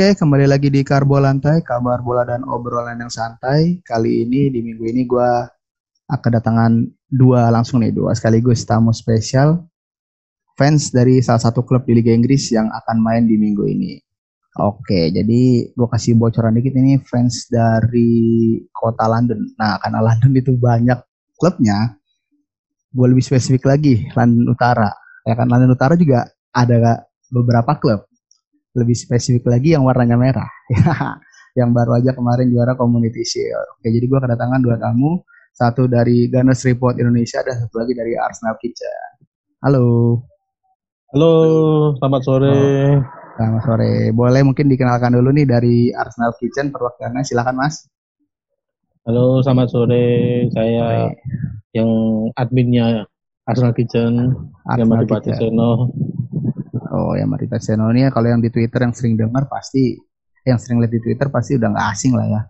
Oke, kembali lagi di Karbo Lantai, kabar bola dan obrolan yang santai. Kali ini di minggu ini gue akan kedatangan dua langsung nih, dua sekaligus tamu spesial fans dari salah satu klub di Liga Inggris yang akan main di minggu ini. Oke, jadi gue kasih bocoran dikit ini fans dari kota London. Nah, karena London itu banyak klubnya, gue lebih spesifik lagi London Utara. Ya kan London Utara juga ada beberapa klub lebih spesifik lagi yang warnanya merah yang baru aja kemarin juara Community Shield. Oke, jadi gue kedatangan dua tamu, satu dari Gunners Report Indonesia dan satu lagi dari Arsenal Kitchen. Halo. Halo, selamat sore. Oh, selamat sore. Boleh mungkin dikenalkan dulu nih dari Arsenal Kitchen perwakilannya, silakan Mas. Halo, selamat sore. Saya sore. yang adminnya Arsenal Kitchen, Arsenal Kitchen. Seno. Oh ya Marita Seno ini ya, kalau yang di Twitter yang sering dengar pasti yang sering lihat di Twitter pasti udah nggak asing lah ya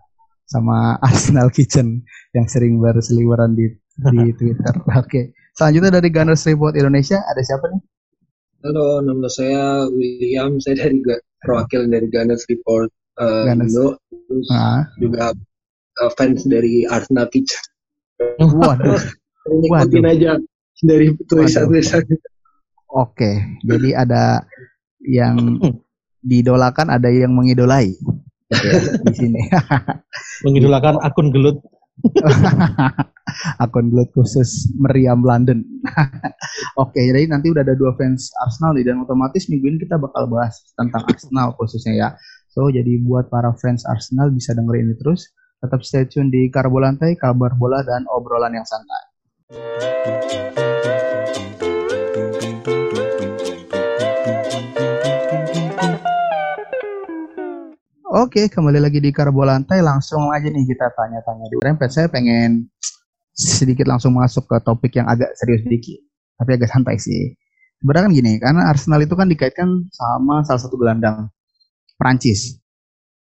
sama Arsenal Kitchen yang sering berseliweran di di Twitter. Oke, okay. selanjutnya dari Gunners Report Indonesia ada siapa nih? Halo, nama saya William. Saya dari perwakilan dari Gunners Report uh, Gunners. Indo, terus ah. juga uh, fans dari Arsenal Kitchen. Waduh. Waduh. aja dari tulisan-tulisan. Oke, jadi ada yang didolakan, ada yang mengidolai di sini. Mengidolakan akun gelut. akun gelut khusus meriam London. Oke, jadi nanti udah ada dua fans Arsenal nih dan otomatis minggu ini kita bakal bahas tentang Arsenal khususnya ya. So, jadi buat para fans Arsenal bisa dengerin ini terus. Tetap stay tune di Karbo Lantai, kabar bola dan obrolan yang santai. Oke, kembali lagi di Karbo Lantai. Langsung aja nih kita tanya-tanya dulu. Rempet, saya pengen sedikit langsung masuk ke topik yang agak serius sedikit. Tapi agak santai sih. Sebenarnya kan gini, karena Arsenal itu kan dikaitkan sama salah satu gelandang Prancis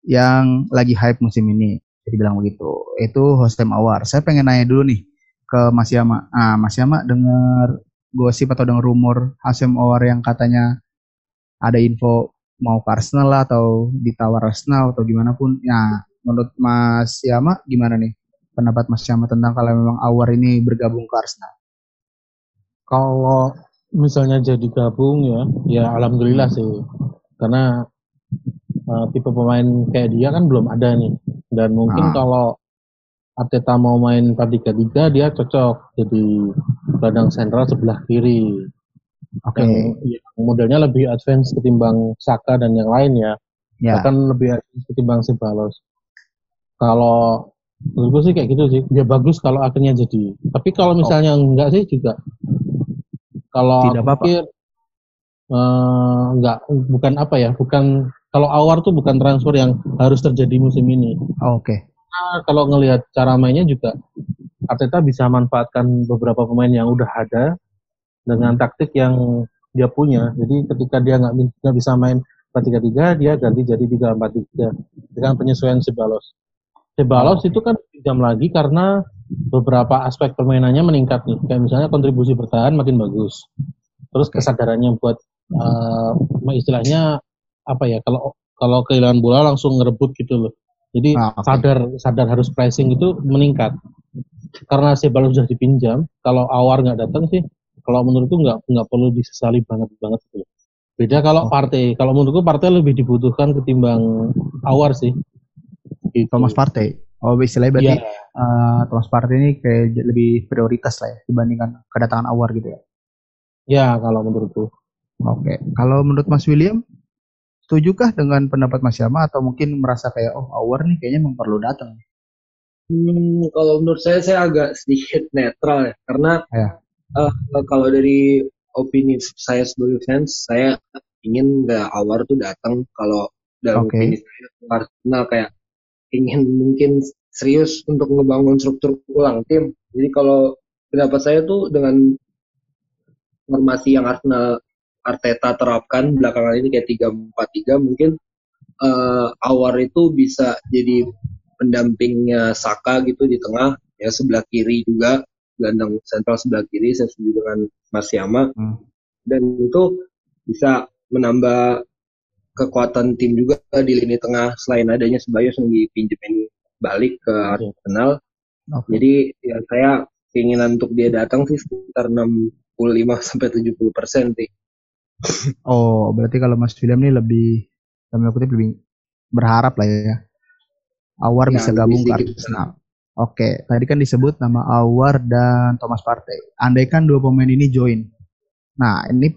yang lagi hype musim ini. Jadi bilang begitu. Itu Hostem Awar. Saya pengen nanya dulu nih ke Mas Yama. Ah, Mas Yama dengar gosip atau dengar rumor Hasem Awar yang katanya ada info mau ke Arsenal lah atau ditawar Arsenal atau gimana pun. Ya menurut Mas Yama gimana nih? Pendapat Mas Yama tentang kalau memang Awar ini bergabung ke Arsenal? Kalau misalnya jadi gabung ya ya alhamdulillah sih. Karena uh, tipe pemain kayak dia kan belum ada nih. Dan mungkin nah. kalau Arteta mau main 4-3-3 dia cocok jadi gelandang sentral sebelah kiri. Okay. Yang, yang modelnya lebih advance ketimbang Saka dan yang lain ya. Yeah. Bahkan lebih advance ketimbang Sebalos. Kalau menurutku sih kayak gitu sih. Dia bagus kalau akhirnya jadi. Tapi kalau misalnya oh. enggak sih juga. Kalau tidak apa-apa. Pikir, uh, enggak bukan apa ya, bukan kalau awar tuh bukan transfer yang harus terjadi musim ini. Oh, Oke. Okay. Nah, kalau ngelihat cara mainnya juga Arteta bisa manfaatkan beberapa pemain yang udah ada dengan taktik yang dia punya. Jadi ketika dia nggak bisa main 4-3-3, dia ganti jadi 3-4-3 dengan penyesuaian Sebalos. Sebalos itu kan jam lagi karena beberapa aspek permainannya meningkat nih. Kayak misalnya kontribusi bertahan makin bagus. Terus kesadarannya buat uh, istilahnya apa ya? Kalau kalau kehilangan bola langsung ngerebut gitu loh. Jadi ah, okay. sadar sadar harus pressing itu meningkat. Karena Sebalos sudah dipinjam, kalau Awar nggak datang sih kalau menurutku nggak nggak perlu disesali banget banget gitu. Beda kalau oh. partai. Kalau menurutku partai lebih dibutuhkan ketimbang awar sih. Gitu. Thomas Partey. Oh, istilahnya berarti yeah. Iya. uh, Thomas Partey ini kayak lebih prioritas lah ya dibandingkan kedatangan awar gitu ya. Ya, kalau menurutku. Oke. Okay. Kalau menurut Mas William, setujukah dengan pendapat Mas Yama atau mungkin merasa kayak oh awar nih kayaknya memang perlu datang? Hmm, kalau menurut saya saya agak sedikit netral ya karena ya uh, kalau dari opini saya sebagai fans, saya ingin nggak awar tuh datang kalau dalam okay. opini saya Arsenal kayak ingin mungkin serius untuk ngebangun struktur ulang tim. Jadi kalau pendapat saya tuh dengan formasi yang Arsenal Arteta terapkan belakangan ini kayak tiga empat tiga mungkin uh, Awar itu bisa jadi pendampingnya Saka gitu di tengah ya sebelah kiri juga gelandang sentral sebelah kiri saya setuju dengan Mas Yama hmm. dan itu bisa menambah kekuatan tim juga di lini tengah selain adanya Sebayos yang dipinjemin balik ke Arsenal. Oke. Jadi ya saya keinginan untuk dia datang sih sekitar 65 sampai 70 persen sih. Oh, berarti kalau Mas William ini lebih dalam kutip lebih berharap lah ya. Awar Ya, bisa gabung ke Arsenal. Oke, tadi kan disebut nama Awar dan Thomas Partey. Andaikan dua pemain ini join. Nah, ini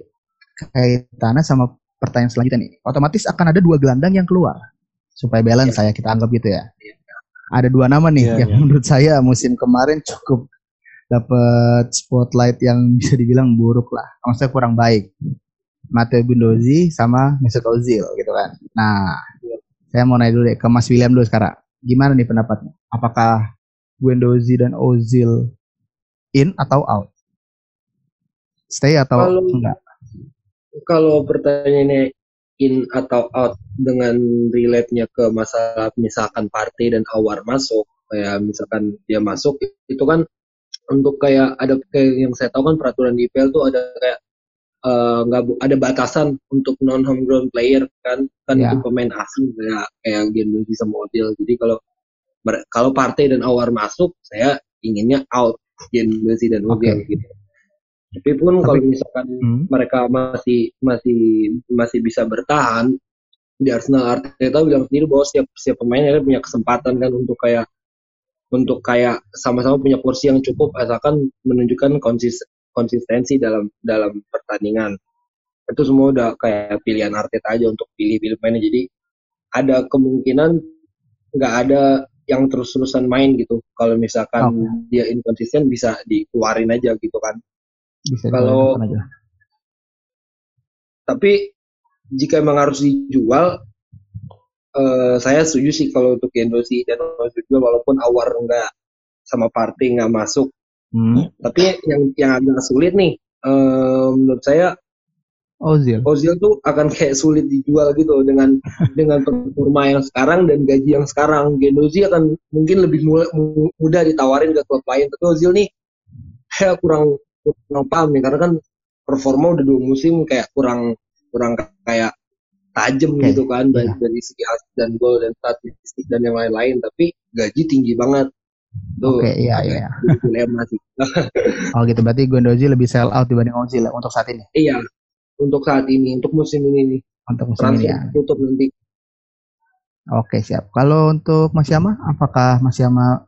kaitannya sama pertanyaan selanjutnya nih. Otomatis akan ada dua gelandang yang keluar. Supaya balance saya kita anggap gitu ya. Ada dua nama nih Iya, yang iya. menurut saya musim kemarin cukup dapat spotlight yang bisa dibilang buruk lah. Maksudnya kurang baik. Matteo Guendouzi sama Mesut Ozil gitu kan. Nah, saya mau nanya dulu deh ke Mas William dulu sekarang. Gimana nih pendapatnya? Apakah Guendouzi dan Ozil in atau out? Stay atau Kalau- enggak? Kalau pertanyaannya in atau out dengan relate-nya ke masalah misalkan partai dan awar masuk, kayak misalkan dia masuk itu kan untuk kayak ada kayak yang saya tahu kan peraturan di IPL tuh ada kayak eh, nggak bu- ada batasan untuk non homegrown player kan kan Ya. itu pemain asing kayak kayak Gendouzi sama Ozil. Jadi kalau kalau partai dan awar masuk, saya inginnya out Gendouzi dan Ozil Oke. gitu. Tapi pun Tapi- kalau misalkan Hmm. mereka masih masih masih bisa bertahan di Arsenal Arteta bilang sendiri bahwa setiap setiap pemain akhirnya punya kesempatan kan untuk kayak untuk kayak sama-sama punya kursi yang cukup asalkan menunjukkan konsis- konsistensi dalam dalam pertandingan itu semua udah kayak pilihan Arteta aja untuk pilih-pilih pemainnya jadi ada kemungkinan nggak ada yang terus-terusan main gitu. Kalau misalkan dia inkonsisten bisa dikeluarin aja gitu kan. Bisa Kalau- aja. tapi jika emang harus dijual eh, saya setuju sih kalau untuk Gendosi dan juga walaupun Awar nggak sama Partey nggak masuk. Hmm. tapi yang yang agak sulit nih eh, menurut saya Ozil. Ozil tuh akan kayak sulit dijual gitu dengan dengan performa yang sekarang dan gaji yang sekarang. Gendosi akan mungkin lebih mu- mu- mudah ditawarin ke klub lain. Tapi Ozil nih kayak kurang kurang paham nih. Karena kan performa udah dua musim kayak kurang kurang kayak tajam Oke, gitu kan. Dari, iya. dari segi asis dan gol dan statistik dan yang lain-lain. Tapi gaji tinggi banget. Tuh Oke, iya agak iya. jadi dilema sih. Oh gitu berarti Guendouzi lebih sell out dibanding Ozil ya, untuk saat ini. iya untuk saat ini untuk musim ini nih Untuk musim ini transfer ya. tutup nanti Oke siap. Kalau untuk Mas Yama, apakah Mas Yama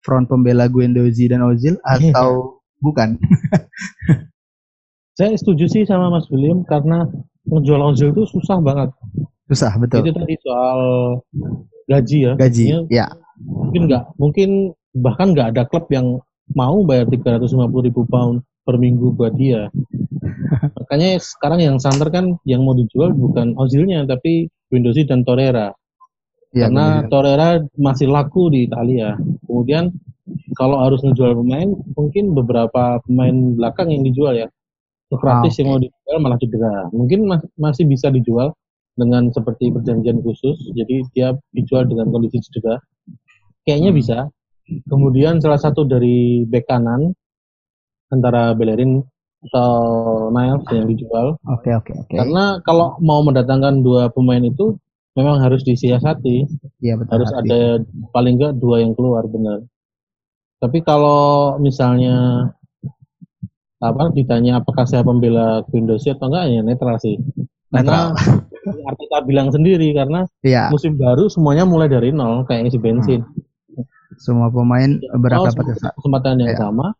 front pembela Guendouzi dan Ozil atau bukan? Saya setuju sih sama Mas William karena ngejual Ozil itu susah banget. Susah betul. Itu tadi soal gaji ya. Gaji, Artinya ya. Mungkin nggak, mungkin bahkan nggak ada klub yang mau bayar 350 ribu pound per minggu buat dia. Makanya sekarang yang santer kan yang mau dijual bukan Ozilnya tapi Guendouzi dan Torreira. Iya, karena Guendouzi. Torreira masih laku di Italia. Kemudian kalau harus ngejual pemain, mungkin beberapa pemain belakang yang dijual ya. Ah, Sokratis yang oke. mau dijual malah cedera. Mungkin mas- masih bisa dijual dengan seperti perjanjian khusus. Jadi dia dijual dengan kondisi cedera. Kayaknya Hmm. bisa. Kemudian salah satu dari bek kanan antara Bellerin atau Niles yang dijual. Oke oke oke. Karena kalau mau mendatangkan dua pemain itu memang harus disiasati Iya betul. harus Hardi. ada paling enggak dua yang keluar benar. Tapi kalau misalnya apa ditanya apakah saya pembela Guendouzi atau enggak ya netral sih. Karena Arteta bilang sendiri karena Iya, musim baru semuanya mulai dari nol kayak isi bensin. semua pemain Oh, berangkat pada saat. kesempatan yang Iya. sama.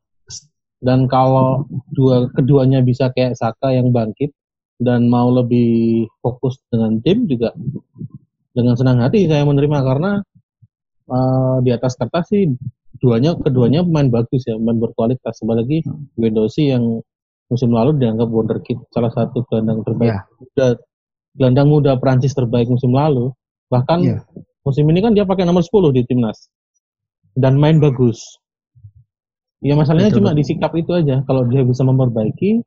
Dan kalau dua keduanya bisa kayak Saka yang bangkit dan mau lebih fokus dengan tim juga dengan senang hati saya menerima karena eh, di atas kertas sih duanya keduanya pemain bagus ya, pemain berkualitas. Apalagi Guendouzi yang musim lalu dianggap wonderkid, salah satu gelandang terbaik Iya. muda, gelandang muda Prancis terbaik musim lalu. Bahkan Iya. musim ini kan dia pakai nomor 10 di timnas dan main bagus. Ya masalahnya Betul, cuma di sikap itu aja. Kalau dia bisa memperbaiki,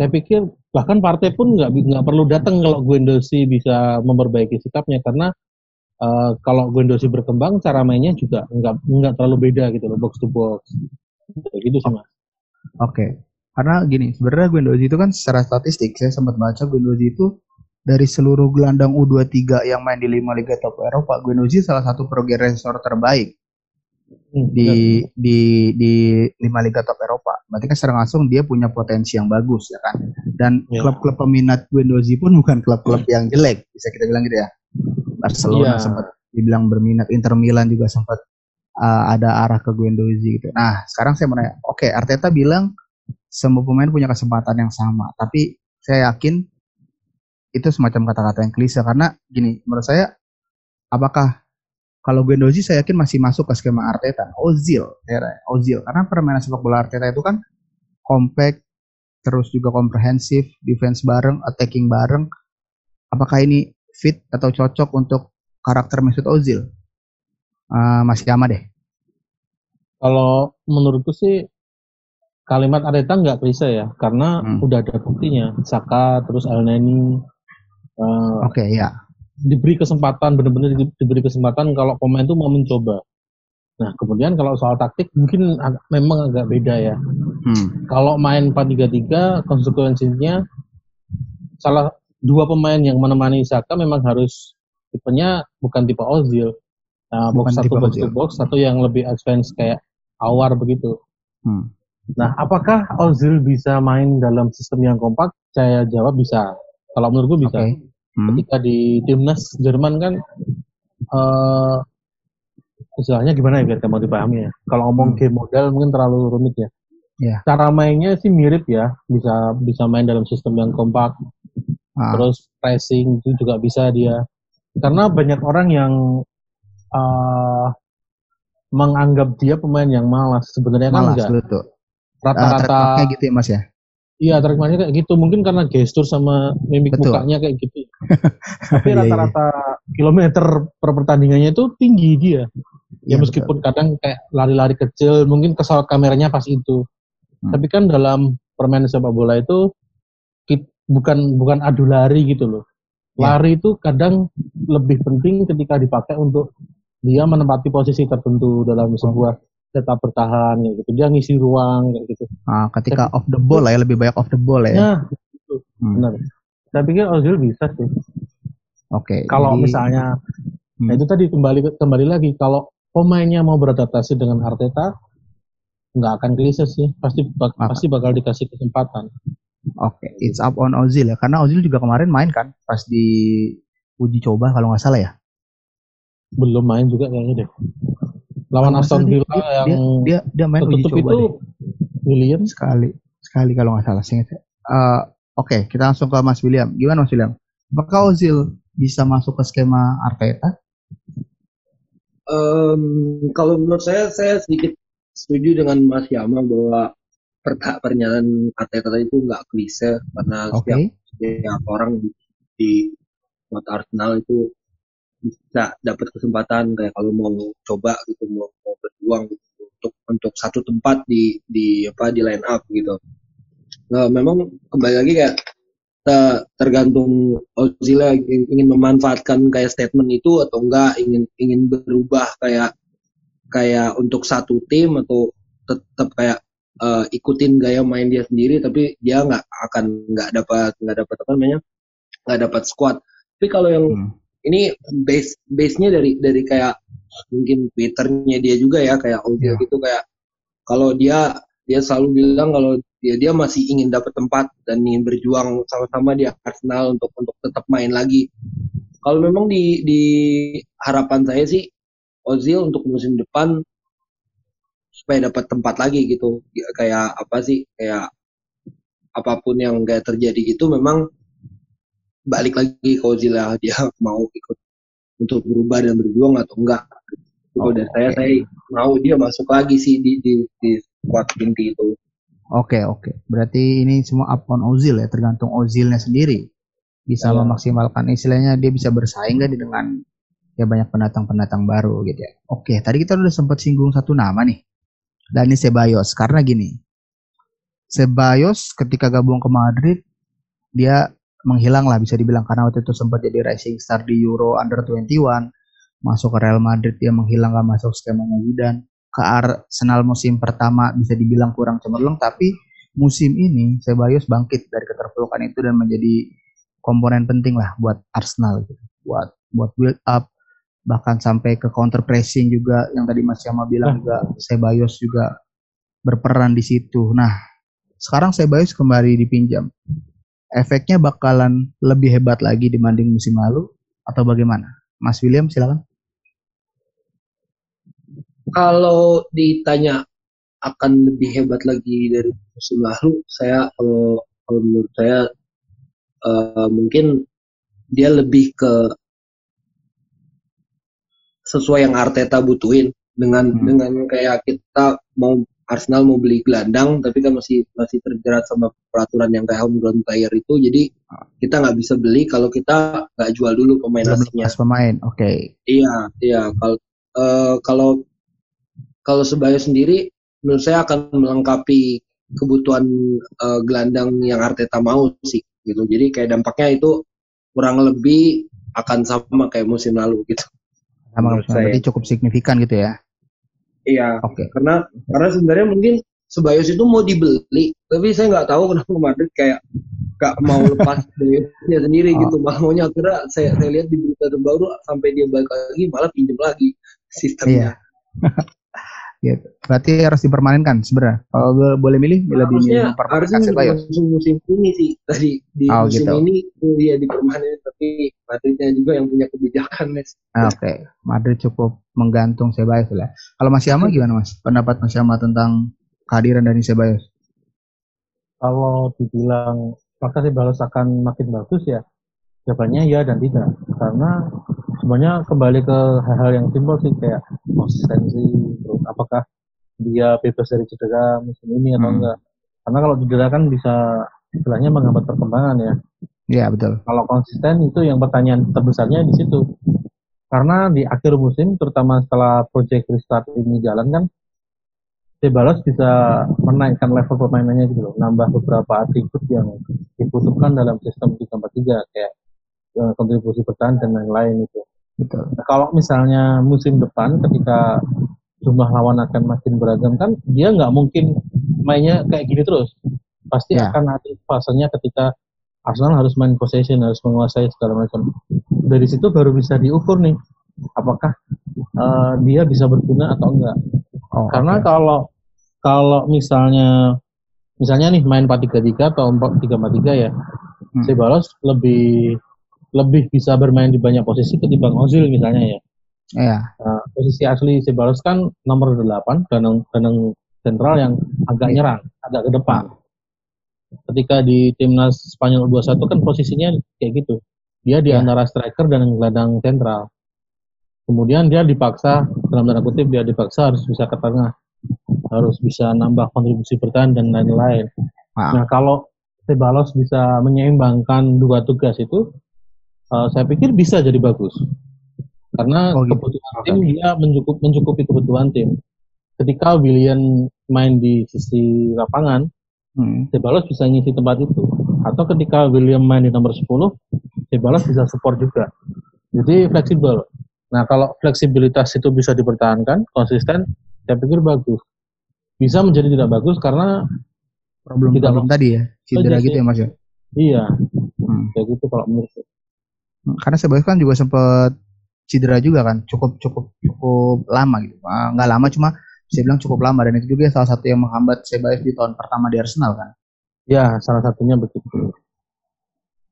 saya pikir bahkan partai pun nggak nggak perlu datang kalau Guendouzi bisa memperbaiki sikapnya karena eh, kalau Guendouzi berkembang cara mainnya juga nggak nggak terlalu beda gitu loh box to box. Kayak gitu sih mas. Oke. Karena gini, sebenarnya Guendouzi itu kan secara statistik saya sempat baca Guendouzi itu dari seluruh gelandang U23 yang main di lima liga top Eropa, Guendouzi salah satu progresor terbaik Hmm, di di di lima liga top Eropa. Berarti kan secara langsung dia punya potensi yang bagus ya kan. Dan Ya. klub-klub peminat Guendouzi pun bukan klub-klub yang jelek, bisa kita bilang gitu ya. Barcelona Iya. sempat dibilang berminat, Inter Milan juga sempat uh, ada arah ke Guendouzi gitu. Nah, sekarang saya mau nanya, oke Arteta bilang semua pemain punya kesempatan yang sama, tapi saya yakin itu semacam kata-kata yang klise karena gini, menurut saya apakah kalau Guendouzi saya yakin masih masuk ke skema Arteta. Ozil, ya, Ozil karena permainan sepak bola Arteta itu kan compact, terus juga komprehensif, defense bareng, attacking bareng. Apakah ini fit atau cocok untuk karakter Mesut Ozil? Eh, masih sama deh. Kalau menurutku sih kalimat Arteta nggak klise ya, karena Hmm. udah ada buktinya. Saka terus El Neni eh, Oke, ya. Diberi kesempatan benar-benar di- diberi kesempatan kalau pemain itu mau mencoba. Nah kemudian kalau soal taktik mungkin agak- memang agak beda ya. Hmm. Kalau main 4-3-3 konsekuensinya salah dua pemain yang menemani Saka memang harus tipenya bukan tipe Ozil. Nah, Bukan box satu tipe box to box, satu yang lebih advance kayak Awar begitu. Hmm. Nah, apakah Ozil bisa main dalam sistem yang kompak? Saya jawab bisa. Kalau menurutku bisa. Oke. Hmm. Ketika di timnas Jerman kan eh istilahnya gimana ya biar gampang dipahami ya. Kalau ngomong Hmm. game model mungkin terlalu rumit ya. Iya. Cara mainnya sih mirip ya, bisa bisa main dalam sistem yang kompak, Ah, terus pressing itu juga bisa dia. Karena banyak orang yang eh menganggap dia pemain yang malas, sebenarnya kan malas enggak. betul. Rata-rata trademarknya gitu ya Mas ya. Iya, mainnya kayak gitu. Mungkin karena gestur sama mimik Betul. mukanya kayak gitu. Tapi Iya, iya. rata-rata kilometer per pertandingannya itu tinggi dia. Ya Iya, meskipun kadang kayak lari-lari kecil, mungkin kesorot kameranya pas itu. Hmm. Tapi kan dalam permainan sepak bola itu bukan bukan adu lari gitu loh. Ya. Lari itu kadang lebih penting ketika dipakai untuk dia menempati posisi tertentu dalam sebuah tetap bertahan kayak gitu. Dia ngisi ruang kayak gitu. Ah, ketika off the ball lah ya lebih banyak off the ball ya. Nah, itu Hmm. benar. Saya pikir Ozil bisa sih. Oke. Kalau jadi- misalnya, Hmm. nah itu tadi kembali kembali lagi kalau pemainnya mau beradaptasi dengan Arteta, nggak akan klise sih. Pasti bak- Apa? pasti bakal dikasih kesempatan. Oke, it's up on Ozil ya. Karena Ozil juga kemarin main kan pas di uji coba kalau nggak salah ya. Belum main juga kayaknya deh. Lawan Kalau nggak Aston Villa dia, yang dia, dia, dia main uji coba itu deh. William. sekali sekali kalau nggak salah. Seingat saya. Oke, kita langsung ke Mas William. Gimana Mas William? Apakah Ozil bisa masuk ke skema Arteta? Em, kalau menurut saya, saya sedikit setuju dengan Mas Yama bahwa pernyataan Arteta tadi itu nggak klise karena Oke. setiap, setiap orang di, di kota Arsenal itu bisa dapat kesempatan kayak kalau mau coba gitu mau, mau berjuang gitu, untuk untuk satu tempat di di apa di line up gitu. Nah, memang kembali lagi kayak te- tergantung Ozil ingin, ingin memanfaatkan kayak statement itu atau enggak ingin ingin berubah kayak kayak untuk satu tim atau tetap kayak eh, ikutin gaya main dia sendiri tapi dia nggak akan nggak dapat nggak dapat apa namanya nggak dapat squad tapi kalau yang Hmm. ini base base nya dari dari kayak mungkin twitternya dia juga ya kayak Ozil Ya. gitu kayak kalau dia dia selalu bilang kalau dia dia masih ingin dapat tempat dan ingin berjuang sama-sama di Arsenal untuk untuk tetap main lagi. Kalau memang di di harapan saya sih Ozil untuk musim depan supaya dapat tempat lagi gitu. Ya, kayak apa sih kayak apa pun yang kayak terjadi gitu memang balik lagi ke Ozil lah dia mau ikut untuk berubah dan berjuang atau enggak Oh, kalau dari saya oke. saya mau dia masuk lagi sih di di di squad inti itu Oke, oke. Berarti ini semua up on Ozil ya, tergantung Ozilnya sendiri. Bisa Iya. memaksimalkan istilahnya dia bisa bersaing gak dengan ya banyak pendatang-pendatang baru gitu ya. Oke, tadi kita udah sempat singgung satu nama nih. Dani Ceballos karena gini. Ceballos ketika gabung ke Madrid dia menghilang lah bisa dibilang karena waktu itu sempat jadi rising star di Euro Under 21 masuk ke Real Madrid dia menghilang gak masuk skemanya Zidane ke Arsenal musim pertama bisa dibilang kurang cemerlang tapi musim ini Ceballos bangkit dari keterpurukan itu dan menjadi komponen penting lah buat Arsenal gitu. Buat buat build up bahkan sampai ke counter pressing juga yang tadi Mas Yama bilang juga Sebayos juga berperan di situ. Nah, sekarang Sebayos kembali dipinjam. Efeknya bakalan lebih hebat lagi dibanding musim lalu atau bagaimana? Mas William silakan. Kalau ditanya akan lebih hebat lagi dari musim lalu, saya kalau, kalau menurut saya uh, mungkin dia lebih ke sesuai yang Arteta butuhin dengan hmm. dengan kayak kita mau Arsenal mau beli gelandang tapi kan masih masih terjerat sama peraturan yang kayak homegrown player itu jadi kita nggak bisa beli kalau kita nggak jual dulu pemain aslinya. pemain, oke. Okay. Iya iya kalau uh, kalau kalau sebaya sendiri menurut saya akan melengkapi kebutuhan uh, gelandang yang Arteta mau sih gitu jadi kayak dampaknya itu kurang lebih akan sama kayak musim lalu gitu. Sama berarti cukup signifikan gitu ya. Iya. Oke. Okay. Karena karena sebenarnya mungkin Sebayos itu mau dibeli, tapi saya nggak tahu kenapa Madrid kayak nggak mau lepas dia sendiri oh. gitu. Malah maunya akhirnya saya, saya lihat di berita terbaru sampai dia balik lagi malah pinjam lagi sistemnya. Iya. gitu. Berarti harus dipermanenkan sebenarnya. Kalau gue boleh milih, lebih milih mempermanenkan Sebayos. Musim, musim ini sih tadi di oh, musim gitu. ini dia dipermanen, tapi Madridnya juga yang punya kebijakan, Mas. Ah, oke, okay. Madrid cukup menggantung Sebayos lah. Kalau Mas Yama gimana Mas? Pendapat Mas Yama tentang kehadiran dari Sebayos? Kalau dibilang apakah Sebayos akan makin bagus ya? Jawabannya ya dan tidak. Karena semuanya kembali ke hal-hal yang simpel sih kayak konsistensi, terus apakah dia bebas dari cedera musim ini atau hmm. enggak. Karena kalau cedera kan bisa istilahnya menghambat perkembangan ya. Iya betul. Kalau konsisten itu yang pertanyaan terbesarnya di situ. Karena di akhir musim, terutama setelah proyek restart ini jalan kan, Cebalos bisa menaikkan level permainannya gitu loh, nambah beberapa atribut yang dibutuhkan dalam sistem 343 kayak uh, kontribusi bertahan dan lain-lain itu. Betul. Nah, kalau misalnya musim depan ketika jumlah lawan akan makin beragam kan, dia nggak mungkin mainnya kayak gini terus. Pasti ya. akan ada fasenya ketika Arsenal harus main possession, harus menguasai segala macam. Dari situ baru bisa diukur nih, apakah uh, dia bisa berguna atau enggak. Oh, Karena okay. kalau kalau misalnya misalnya nih main 4-3-3 atau 4-3-3 ya, hmm. Sebalos lebih lebih bisa bermain di banyak posisi ketimbang Ozil misalnya ya. Iya. Uh, posisi asli Sebalos kan nomor 8, gelandang gelandang sentral yang agak iya. nyerang, agak ke depan ketika di timnas Spanyol 21 kan posisinya kayak gitu. Dia di ya. antara striker dan gelandang sentral. Kemudian dia dipaksa dalam tanda kutip dia dipaksa harus bisa ke tengah, harus bisa nambah kontribusi bertahan dan lain-lain. Wow. Nah kalau Sebalos bisa menyeimbangkan dua tugas itu, uh, saya pikir bisa jadi bagus. Karena oh, gitu. kebutuhan tim dia mencukup, mencukupi kebutuhan tim. Ketika William main di sisi lapangan, hmm. Cebalos bisa ngisi tempat itu. Atau ketika William main di nomor 10, Cebalos bisa support juga. Jadi fleksibel. Nah kalau fleksibilitas itu bisa dipertahankan, konsisten, saya pikir bagus. Bisa menjadi tidak bagus karena problem tidak problem tadi ya, cedera gitu ya mas ya. Iya, hmm. kayak gitu kalau menurut hmm, Karena Cebalos kan juga sempat cedera juga kan, cukup cukup cukup lama gitu. Ah, nggak lama cuma saya bilang cukup lama dan itu juga salah satu yang menghambat Sebaik di tahun pertama di Arsenal kan. Ya, salah satunya begitu.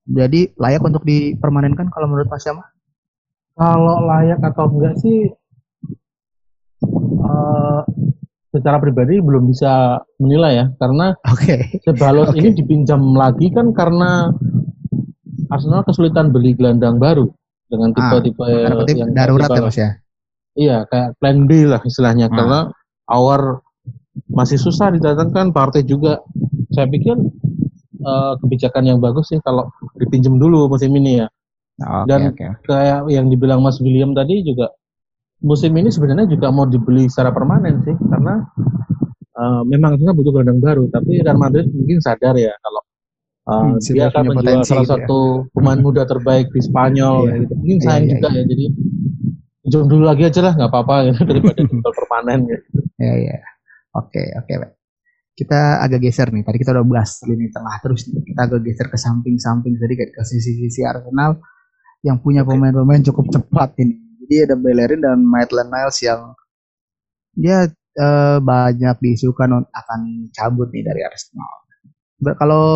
Jadi layak untuk dipermanenkan kalau menurut Mas Yama? Kalau layak atau enggak sih uh, secara pribadi belum bisa menilai ya karena okay. Sebalos okay. ini dipinjam lagi kan karena Arsenal kesulitan beli gelandang baru dengan ah, tipe-tipe ah, yang darurat ya Mas ya. Iya, kayak plan B lah istilahnya ah. karena Awar masih susah didatangkan, partai juga. Saya pikir uh, kebijakan yang bagus sih kalau dipinjam dulu musim ini ya. okay, Dan okay. kayak yang dibilang Mas William tadi juga musim ini sebenarnya juga mau dibeli secara permanen sih karena uh, memang kita butuh gelandang baru tapi Real Madrid mungkin sadar ya kalau uh, hmm, dia akan menjual salah gitu ya. satu pemain muda terbaik di Spanyol yeah, gitu. mungkin sayang yeah, juga yeah. ya jadi pinjam dulu lagi aja lah nggak apa-apa gitu daripada jual permanen gitu. Ya ya. Oke oke. kita agak geser nih. Tadi kita udah bahas lini tengah terus nih. kita agak geser ke samping-samping sedikit ke sisi-sisi Arsenal yang punya pemain-pemain cukup cepat ini. Jadi ada Bellerin dan Maitland Niles yang dia eh, banyak diisukan akan cabut nih dari Arsenal. Kalau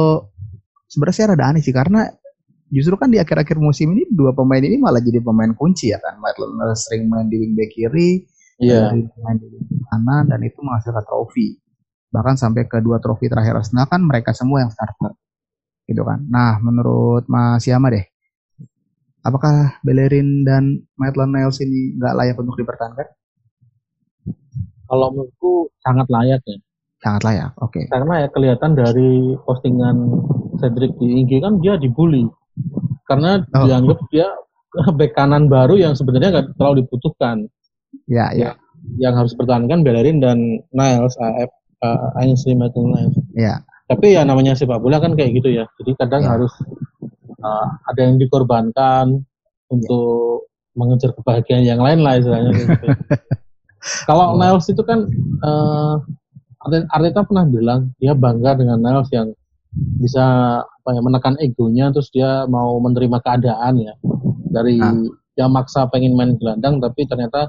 sebenarnya saya rada aneh sih karena justru kan di akhir-akhir musim ini dua pemain ini malah jadi pemain kunci ya kan. Niles sering main di wingback kiri, Iya. dari main di kanan dan itu menghasilkan trofi. Bahkan sampai ke dua trofi terakhir Arsenal kan mereka semua yang starter. Gitu kan. Nah, menurut Mas Yama deh, apakah Bellerin dan Maitland Niles ini nggak layak untuk dipertahankan? Kalau menurutku sangat layak ya. Sangat layak. Oke. Karena ya kelihatan dari postingan Cedric di IG kan dia dibully. Karena Oh. dianggap dia bek kanan baru yang sebenarnya nggak terlalu dibutuhkan. Ya, ya, Yang harus dipertahankan Bellerin dan Niles, AF, uh, Ainsley Maitland Niles. ya. Tapi ya namanya sepak bola kan kayak gitu ya. Jadi kadang Ya. harus uh, ada yang dikorbankan untuk mengejar kebahagiaan yang lain lah istilahnya. gitu. Kalau Niles itu kan uh, Arteta- pernah bilang dia bangga dengan Niles yang bisa apa ya menekan egonya terus dia mau menerima keadaan ya dari Ah. yang maksa pengen main gelandang tapi ternyata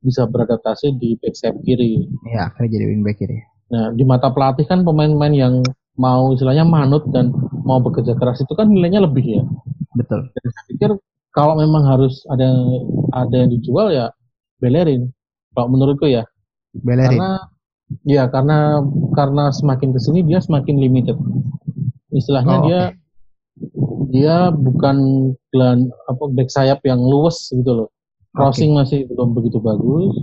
bisa beradaptasi di back sayap kiri. Ya, akhirnya jadi wingback kiri. Nah, di mata pelatih kan pemain-pemain yang mau istilahnya manut dan mau bekerja keras itu kan nilainya lebih ya. Betul. Dan saya pikir kalau memang harus ada yang, ada yang dijual ya Bellerin. Kalau menurutku ya. Bellerin. Karena ya karena karena semakin ke sini dia semakin limited. Istilahnya Oh, dia dia bukan gelan apa back sayap yang luwes gitu loh. Crossing masih belum begitu bagus.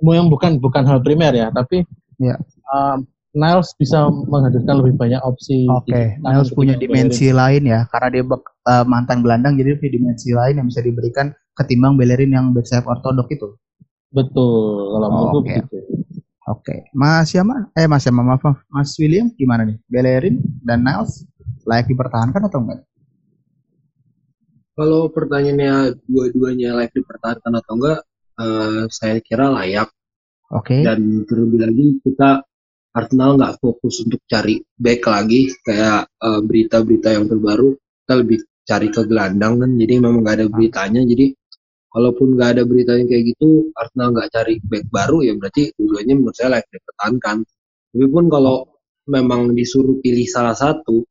Mau yang bukan bukan hal primer ya, tapi Ya. um, Niles bisa menghadirkan lebih banyak opsi. Oke, kanan Niles punya dimensi lain ya, karena dia bek- eh, mantan gelandang, jadi punya dimensi lain yang bisa diberikan ketimbang Bellerin yang back sayap ortodok itu. Bellerin. Betul, kalau Oh, menurutku oke. begitu. Oke, Mas Yama, eh Mas Yama, maaf, maaf. Mas William gimana nih? Bellerin dan Niles layak dipertahankan atau enggak? Kalau pertanyaannya dua-duanya layak dipertahankan atau enggak, eh, saya kira layak. Oke, Dan terlebih lagi kita Arsenal nggak fokus untuk cari back lagi kayak eh, berita-berita yang terbaru kita lebih cari ke gelandang kan jadi memang nggak ada beritanya jadi kalaupun nggak ada beritanya kayak gitu Arsenal nggak cari back baru ya berarti dua-duanya menurut saya layak dipertahankan. Tapi pun kalau memang disuruh pilih salah satu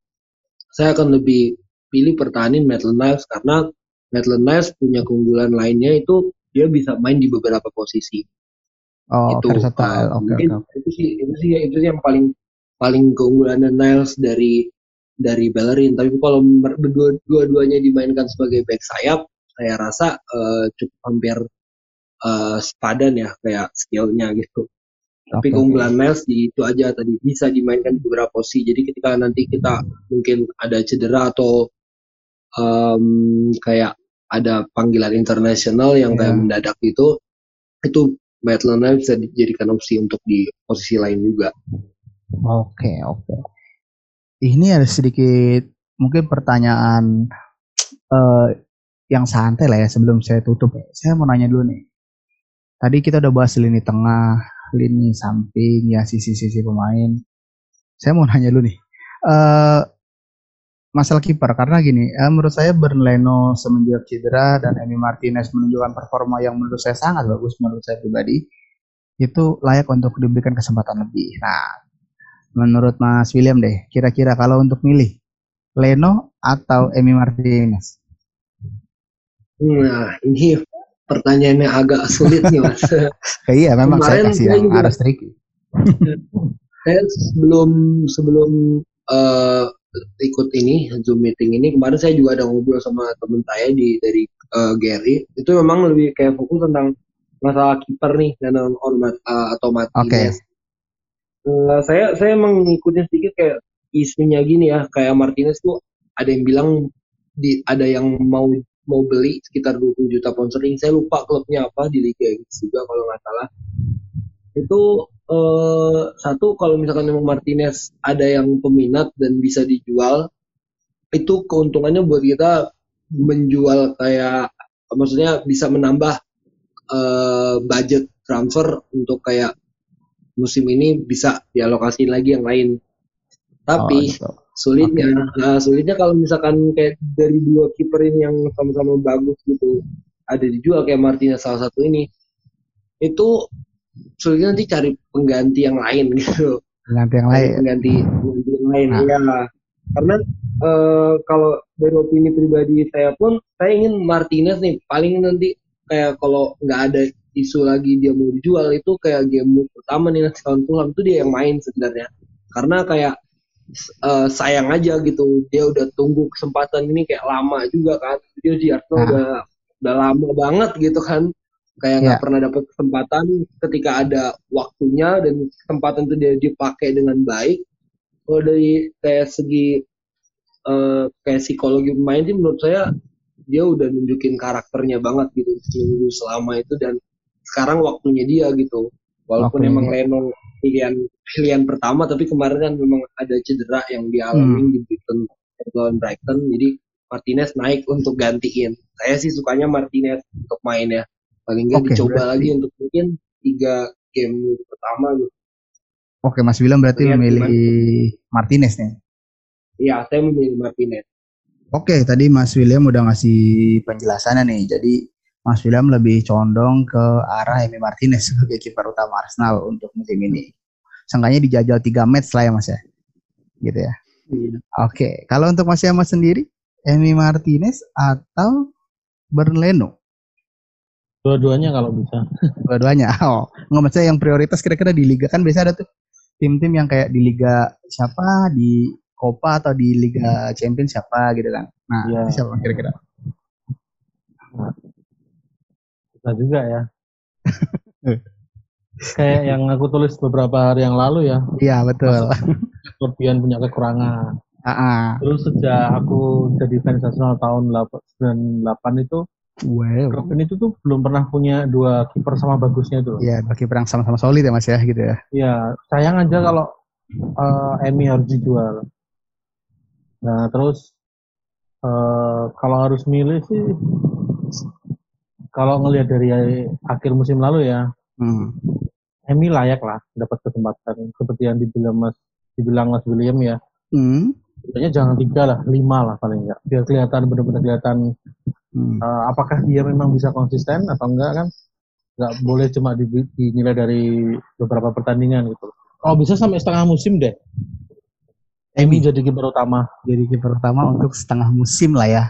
saya akan lebih pilih pertahanin Maitland Niles karena Maitland Niles punya keunggulan lainnya itu dia bisa main di beberapa posisi. Oh itu versatile, uh, mungkin oke. itu sih itu sih itu sih yang paling paling keunggulan Niles dari dari Bellerin. Tapi kalau berdua dua-duanya dimainkan sebagai back sayap saya rasa uh, cukup hampir uh, sepadan ya kayak skillnya gitu tapi Oke, keunggulan Niles di itu aja tadi bisa dimainkan di beberapa posisi jadi ketika nanti kita mungkin ada cedera atau um, kayak ada panggilan internasional yang kayak Iya. mendadak itu itu Maitland Niles bisa dijadikan opsi untuk di posisi lain juga. Oke, oke. Ini ada sedikit mungkin pertanyaan eh, yang santai lah ya sebelum saya tutup. ya. Saya mau nanya dulu nih. Tadi kita udah bahas lini tengah, lini samping, ya sisi-sisi pemain. Saya mau nanya dulu nih. Eh masalah kiper karena gini, eh, menurut saya Bernleno semenjak cedera dan Emi Martinez menunjukkan performa yang menurut saya sangat bagus menurut saya pribadi itu layak untuk diberikan kesempatan lebih. Nah, menurut Mas William deh, kira-kira kalau untuk milih Leno atau Emi Martinez? Nah, ini pertanyaannya agak sulit nih, Mas. Iya, memang saya Kemarin kasih saya yang juga- harus tricky. saya sebelum sebelum eh, ikut ini Zoom meeting ini kemarin saya juga ada ngobrol sama temen saya di dari eh, Gary. Itu memang lebih kayak fokus tentang masalah kiper nih dan Ormat eh, atau Martinez. Eh, saya saya emang ngikutin sedikit kayak isunya gini ya, kayak Martinez tuh ada yang bilang di ada yang mau mau beli sekitar 20 juta pound sterling. Saya lupa klubnya apa di Liga Inggris juga kalau nggak salah. Itu eh, satu kalau misalkan memang Martinez ada yang peminat dan bisa dijual, itu keuntungannya buat kita menjual kayak maksudnya bisa menambah eh, budget transfer untuk kayak musim ini bisa dialokasi lagi yang lain. Tapi Oh, sulitnya, nah, sulitnya kalau misalkan kayak dari dua kiper ini yang sama-sama bagus gitu, ada dijual kayak Martinez salah satu ini, itu sulitnya nanti cari pengganti yang lain gitu. Ganti yang lain. pengganti, pengganti yang lain Nah. ya. Karena eh, kalau dari opini pribadi saya pun, saya ingin Martinez nih paling nanti kayak kalau nggak ada isu lagi dia mau dijual itu kayak game pertama nih nanti tahun Fulham itu dia yang main sebenarnya. Karena kayak eh, sayang aja gitu dia udah tunggu kesempatan ini kayak lama juga kan. Dia di Arsenal Nah. udah udah lama banget gitu kan kayak nggak Ya. pernah dapat kesempatan ketika ada waktunya dan kesempatan itu dia dipakai dengan baik kalau dari kayak segi eh, kayak psikologi pemain sih menurut saya dia udah nunjukin karakternya banget gitu seminggu selama itu dan sekarang waktunya dia gitu walaupun Waktunya emang dia. Leno pilihan pilihan pertama tapi kemarin kan memang ada cedera yang dialami Hmm. di Brighton lawan Brighton jadi Martinez naik untuk gantiin saya sih sukanya Martinez untuk main ya paling nggak Oke, dicoba berarti- lagi untuk mungkin tiga game pertama gitu Oke, Mas William berarti Lihat memilih Martinez nih. ya saya memilih Martinez Oke, tadi Mas William udah ngasih penjelasannya nih. Jadi Mas William lebih condong ke arah Emi Martinez sebagai kiper utama Arsenal untuk musim ini. Seenggaknya dijajal 3 match lah ya Mas ya. Gitu ya. Iya. Oke, kalau untuk Mas Yama sendiri, Emi Martinez atau Bernleno? Dua-duanya kalau bisa. Dua-duanya. Oh, nggak maksudnya yang prioritas kira-kira di liga kan biasa ada tuh tim-tim yang kayak di liga siapa di Copa atau di Liga Champions siapa gitu kan. Nah, Iya. siapa kira-kira? Bisa juga ya. Kayak yang aku tulis beberapa hari yang lalu ya, Iya, betul. kelebihan punya kekurangan. Ah. Terus sejak aku jadi fans Arsenal tahun 98 itu, Wow. Robin itu tuh belum pernah punya dua kiper sama bagusnya itu. Iya, bagi perang sama-sama solid ya Mas ya gitu ya. Ya, sayang aja kalau eh, Emi harus dijual. Nah, terus eh, kalau harus milih sih, kalau ngelihat dari akhir musim lalu ya, Hmm. Emi layak lah dapat kesempatan seperti yang dibilang Mas dibilang Mas William ya. Hmm. Sebenarnya jangan tiga lah, lima lah paling enggak. Biar kelihatan benar-benar kelihatan Hmm. eh, apakah dia memang bisa konsisten atau enggak kan. Nggak boleh cuma di- dinilai dari beberapa pertandingan gitu. Kalau bisa sampai setengah musim deh. Emi jadi kiper utama. Jadi kiper utama untuk setengah musim lah ya.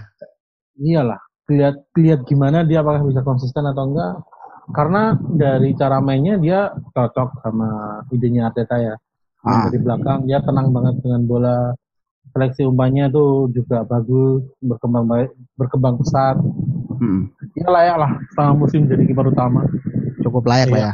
Iyalah, lihat lihat gimana dia apakah bisa konsisten atau enggak. Karena dari cara mainnya dia cocok sama idenya Arteta ya. Ah. Dari belakang dia tenang banget dengan bola. Seleksi umpannya tuh juga bagus, berkembang baik, berkembang pesat. Hmm. Dia layak lah setengah musim jadi kiper utama. Cukup layak lah Iya. ya.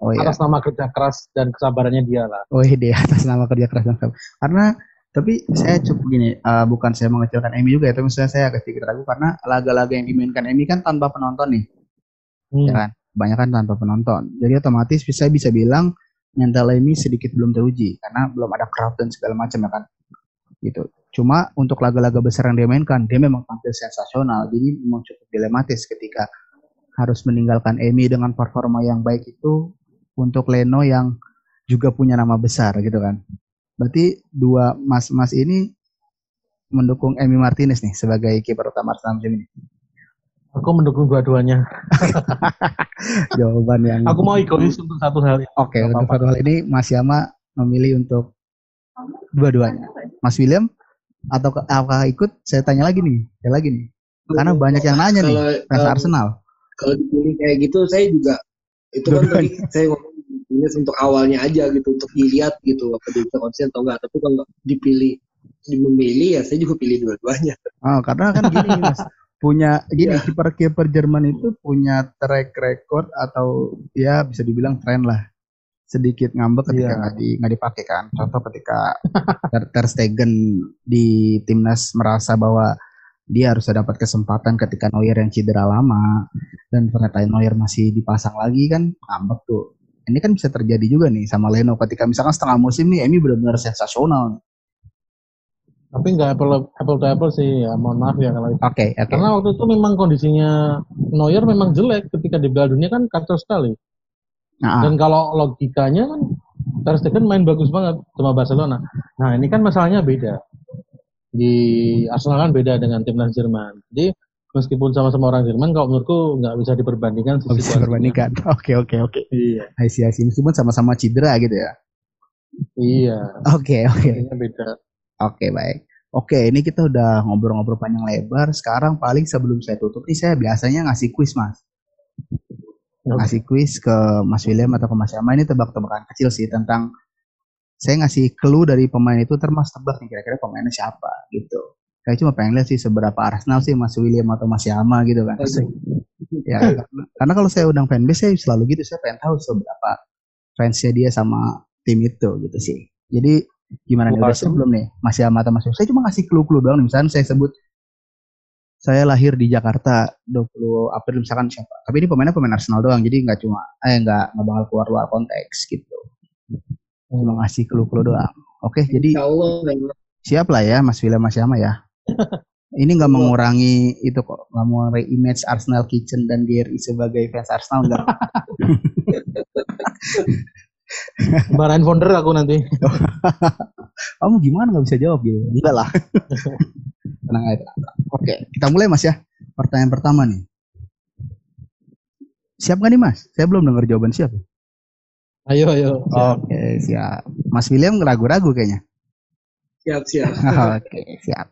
Oh iya. Atas nama kerja keras dan kesabarannya dia lah. Oh iya atas nama kerja keras dan sabar. Karena tapi saya cukup gini, eh, bukan saya mengecilkan Emi juga ya, tapi misalnya saya agak sedikit ragu karena laga-laga yang dimainkan Emi kan tanpa penonton nih, Hmm. ya kan? Kebanyakan tanpa penonton. Jadi otomatis saya bisa bilang mental Emi sedikit belum teruji karena belum ada crowd dan segala macam ya kan. Gitu. Cuma untuk laga-laga besar yang dia mainkan, dia memang tampil sensasional. Jadi memang cukup dilematis ketika harus meninggalkan Emi dengan performa yang baik itu untuk Leno yang juga punya nama besar gitu kan. Berarti dua mas-mas ini mendukung Emi Martinez nih sebagai kiper utama Arsenal musim ini. Aku mendukung dua-duanya. Jawaban yang Aku mau egois untuk satu hal. Oke, Nggak untuk satu hal ini Mas Yama memilih untuk dua-duanya. Mas William atau apakah ikut? Saya tanya lagi nih, saya lagi nih. Karena banyak yang nanya nih, Kalau, fans Arsenal. kalau dipilih kayak gitu saya juga itu kan tadi saya ngomong ini untuk awalnya aja gitu untuk dilihat gitu apa dia bisa konsisten atau enggak tapi kalau dipilih di memilih ya saya juga pilih dua-duanya Oh, karena kan gini Mas, punya gini Iya. kiper-kiper Jerman itu punya track record atau ya bisa dibilang tren lah sedikit ngambek ketika Iya. nggak di nggak dipakai kan. Contoh ketika Ter, Ter Stegen di timnas merasa bahwa dia harus dapat kesempatan ketika Neuer yang cedera lama dan ternyata Neuer masih dipasang lagi kan ngambek tuh. Ini kan bisa terjadi juga nih sama Leno ketika misalkan setengah musim nih Emi benar-benar sensasional. Tapi nggak apple, apple to apple sih ya. Mohon maaf ya kalau itu. Oke, oke. Karena waktu itu memang kondisinya Neuer memang jelek ketika di Piala Dunia kan kacau sekali. Nah, Dan kalau logikanya kan Ter Stegen main bagus banget sama Barcelona. Nah ini kan masalahnya beda. Di Arsenal kan beda dengan timnas Jerman. Jadi meskipun sama-sama orang Jerman, kalau menurutku nggak bisa diperbandingkan. Nggak bisa diperbandingkan. Oke oke oke. Iya. I see, I see. Meskipun sama-sama cedera gitu ya. Iya. Oke oke. Ini beda. Oke baik. Oke ini kita udah ngobrol-ngobrol panjang lebar. Sekarang paling sebelum saya tutup nih saya biasanya ngasih kuis mas. Ngasih kuis ke Mas William atau ke Mas Yama ini tebak-tebakan kecil sih tentang saya ngasih clue dari pemain itu termas tebak nih kira-kira pemainnya siapa gitu. Saya cuma pengen lihat sih seberapa Arsenal sih Mas William atau Mas Yama gitu kan. Ya, karena, karena kalau saya undang fanbase saya selalu gitu, saya pengen tahu seberapa fansnya dia sama tim itu gitu sih. Jadi gimana nih udah siap belum nih Mas Yama atau Mas William? Saya cuma ngasih clue-clue doang. Misalnya saya sebut saya lahir di Jakarta 20 April misalkan siapa. Tapi ini pemainnya pemain Arsenal doang, jadi nggak cuma eh nggak nggak bakal keluar luar konteks gitu. Cuma ngasih clue-clue doang. Oke, jadi Allah memang. siap lah ya Mas William Mas Yama ya. Ini nggak mengurangi itu kok, nggak mengurangi image Arsenal Kitchen dan GRI sebagai fans Arsenal enggak. Marahin founder aku nanti. Kamu gimana nggak bisa jawab gitu? Enggak lah. tenang aja. Oke, kita mulai Mas ya. Pertanyaan pertama nih. Siap nggak nih Mas? Saya belum dengar jawaban siap. Ayo, ayo. Oke, siap. Mas William ragu-ragu kayaknya. Siap siap. Oke, siap.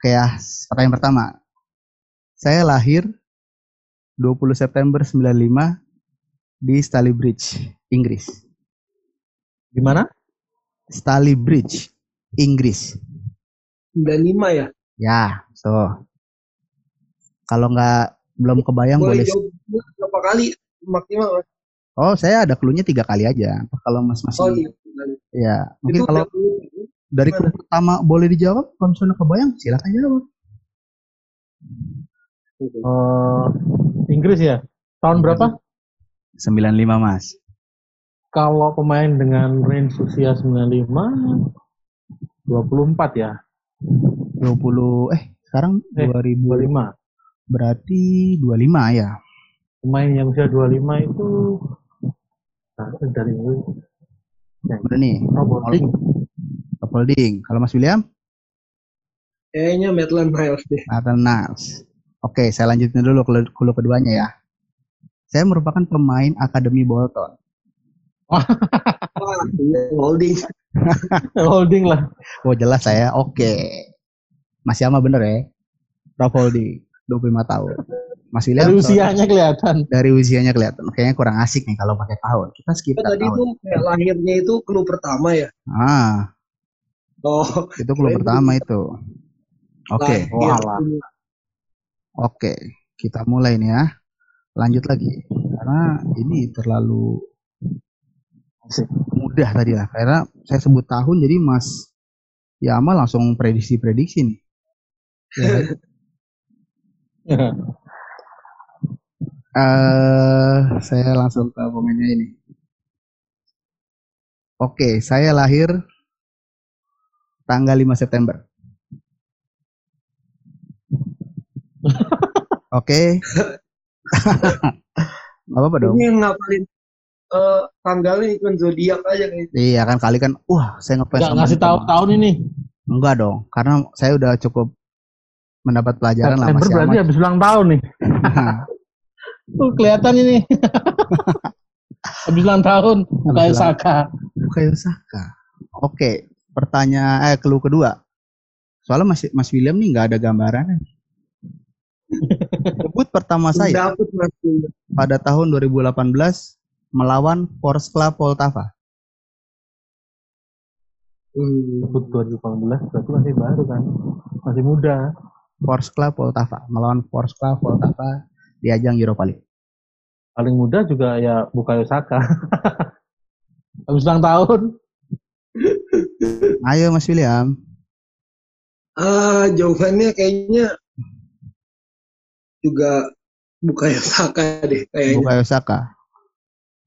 Oke ya, pertanyaan pertama. Saya lahir 20 September 95 di Stalybridge, Inggris. Gimana? Stalybridge, Inggris. 95 ya. Ya, so. Kalau nggak belum kebayang Boleh boleh. jawab berapa kali maksimal? Mas? Oh, saya ada clue-nya tiga kali aja. Kalau Mas masih, Oh iya. ya mungkin Itu kalau dari clue pertama boleh dijawab. Kalau misalnya kebayang, silakan jawab. Eh, Inggris ya. Tahun berapa? 95 Mas. Kalau pemain dengan range usia 95 24 ya. 20 eh sekarang Eh, 2000 25. berarti 25 ya. Pemain yang usia 25 itu nah, dari ya, Udah nih. Holding. Kalau Mas William, Kayaknya Maitland Niles deh. Nathan Niles. Oke, saya lanjutin dulu ke clue keduanya ya. Saya merupakan pemain Akademi Bolton. Wah, iya, holding. Holding lah. Oh jelas saya, oke. Mas Yama bener ya? Top holding, 25 tahun. Mas William Dari usianya kelihatan. dari usianya kelihatan. Kayaknya kurang asik nih kalau pakai tahun. Kita skip Kan tadi tahun. tuh kayak lahirnya itu clue pertama ya. Ah, Oh, itu clue pertama itu. Oke. lahir. walah. Oke, kita mulai nih ya. Lanjut lagi. Karena ini terlalu mudah tadi lah. Karena saya sebut tahun jadi Mas Yama langsung prediksi-prediksi nih. Ya, eh saya langsung ke pemainnya ini. Oke, saya lahir tanggal 5 September. Oke. Gak apa-apa dong. Ini yang ngapalin eh tanggalnya ikut zodiak aja nih. Iya kan kali kan, wah saya ngefans sama ngasih ini tahu tahun ini. Enggak dong, karena saya udah cukup mendapat pelajaran lah September Mas berarti Yama. habis ulang tahun nih. Tuh kelihatan ini. habis ulang tahun. Kayak ulang- Saka. Bukayo Saka. Oke, pertanyaan eh clue kedua. Soalnya Mas Mas William nih nggak ada gambarannya. Debut pertama saya pada tahun 2018 melawan Vorskla Poltava. Hmm. Debut 2018 berarti masih baru kan. Masih muda. Vorskla Poltava melawan Vorskla Poltava di ajang Europa League. Paling muda juga ya Bukayo Saka. habis ulang tahun. Ayo Mas William. Ah, jawabannya kayaknya juga Bukayo Saka deh kayaknya. Bukayo Saka.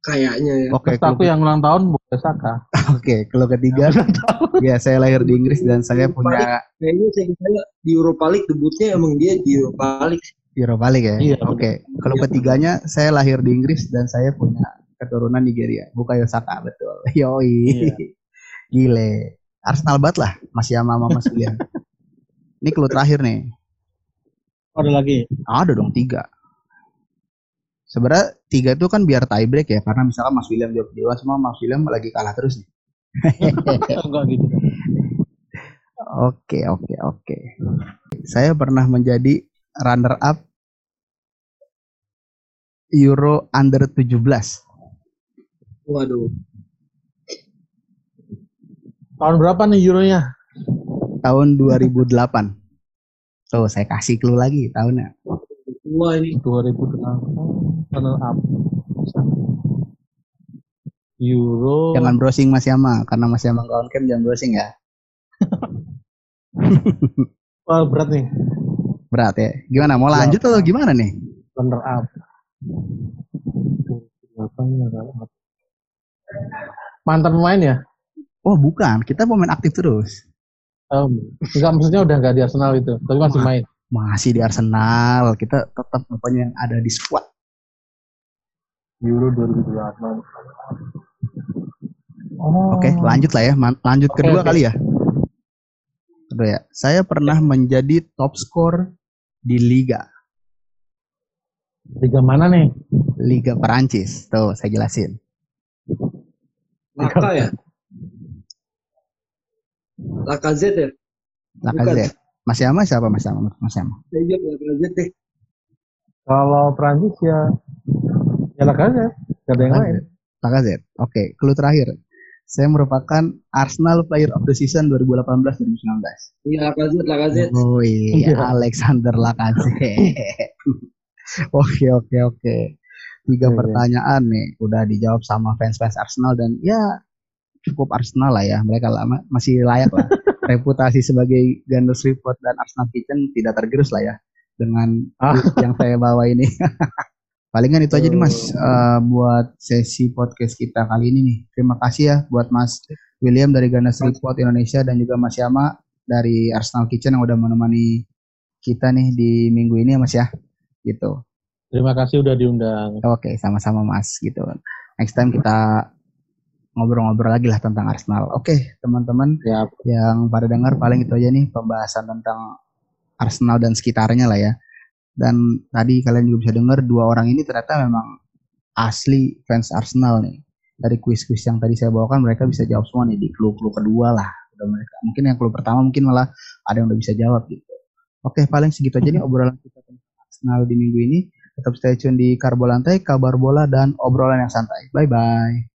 Kayaknya ya. Oke, Terus aku clue- yang ulang tahun Bukayo Saka. oke, clue ketiga. ya, saya lahir di Inggris dan saya punya Kayaknya saya kira di Europa League debutnya emang dia di Europa League. Europa League ya. Iya. Oke, kalau ketiganya saya lahir di Inggris dan saya punya keturunan Nigeria. Bukayo Saka betul. Yoi. Iya. Gile. Arsenal banget lah Mas Yama sama Mas William. Ini clue terakhir nih. Oh, ada lagi. Ada dong tiga. Sebenarnya tiga itu kan biar tie break ya, karena misalkan Mas William jawab duluan semua Mas William lagi kalah terus nih. Enggak gitu. Oke, oke, oke. Saya pernah menjadi runner up Euro under 17 Waduh. Tahun berapa nih euronya? tahun 2008. Tuh, saya kasih clue lagi tahunnya. Wah ini 2008 runner up. Euro. Jangan browsing Mas Yama, karena Mas Yama kawan camp jangan browsing ya. Wah, berat nih. Berat ya. Gimana? Mau lanjut atau gimana nih? Runner up. 2008 runner up. Mantan pemain ya? Oh, bukan. Kita pemain aktif terus. Oh, enggak maksudnya udah enggak di Arsenal itu, tapi masih Wah. main. Masih di Arsenal. Kita tetap pokoknya yang ada di squad. Euro 2008. Oh. Oke, lanjut lah ya. Man- Lanjut Oke, kedua oke. kali ya. Kedua ya. Saya pernah menjadi top skor di liga. Liga mana nih? Liga Perancis. Tuh, saya jelasin. Laka ya? Lacazette ya? Lacazette. Mas Yama siapa Mas Yama? Mas Yama. Saya jawab Lacazette deh. Kalau Prancis ya ya lah ya. Gak ada yang lain. Lacazette. Oke, clue terakhir. Saya merupakan Arsenal Player of the Season 2018-2019. Iya Lacazette, Lacazette. Oh Iya. Alexander Lacazette. oke, oke, oke. Tiga Oke. pertanyaan nih udah dijawab sama fans-fans Arsenal dan ya cukup Arsenal lah ya. Mereka lama, masih layak lah. Reputasi sebagai Gunners Report dan Arsenal Kitchen tidak tergerus lah ya dengan Ah. yang saya bawa ini. Palingan itu aja nih Mas eh, buat sesi podcast kita kali ini nih. Terima kasih ya buat Mas William dari Gunners Report Indonesia dan juga Mas Yama dari Arsenal Kitchen yang udah menemani kita nih di minggu ini ya Mas ya. Gitu. Terima kasih udah diundang. Oke, sama-sama Mas gitu. Next time kita ngobrol-ngobrol lagi lah tentang Arsenal. Oke, teman-teman Ya, yang pada dengar paling itu aja nih pembahasan tentang Arsenal dan sekitarnya lah ya. Dan tadi kalian juga bisa dengar dua orang ini ternyata memang asli fans Arsenal nih. Dari kuis-kuis yang tadi saya bawakan mereka bisa jawab semua nih di clue-clue kedua lah. Udah mereka mungkin yang clue pertama mungkin malah ada yang udah bisa jawab gitu. Oke, paling segitu aja nih obrolan kita tentang Arsenal di minggu ini. Tetap stay tune di Karbo Lantai, kabar bola dan obrolan yang santai. Bye bye.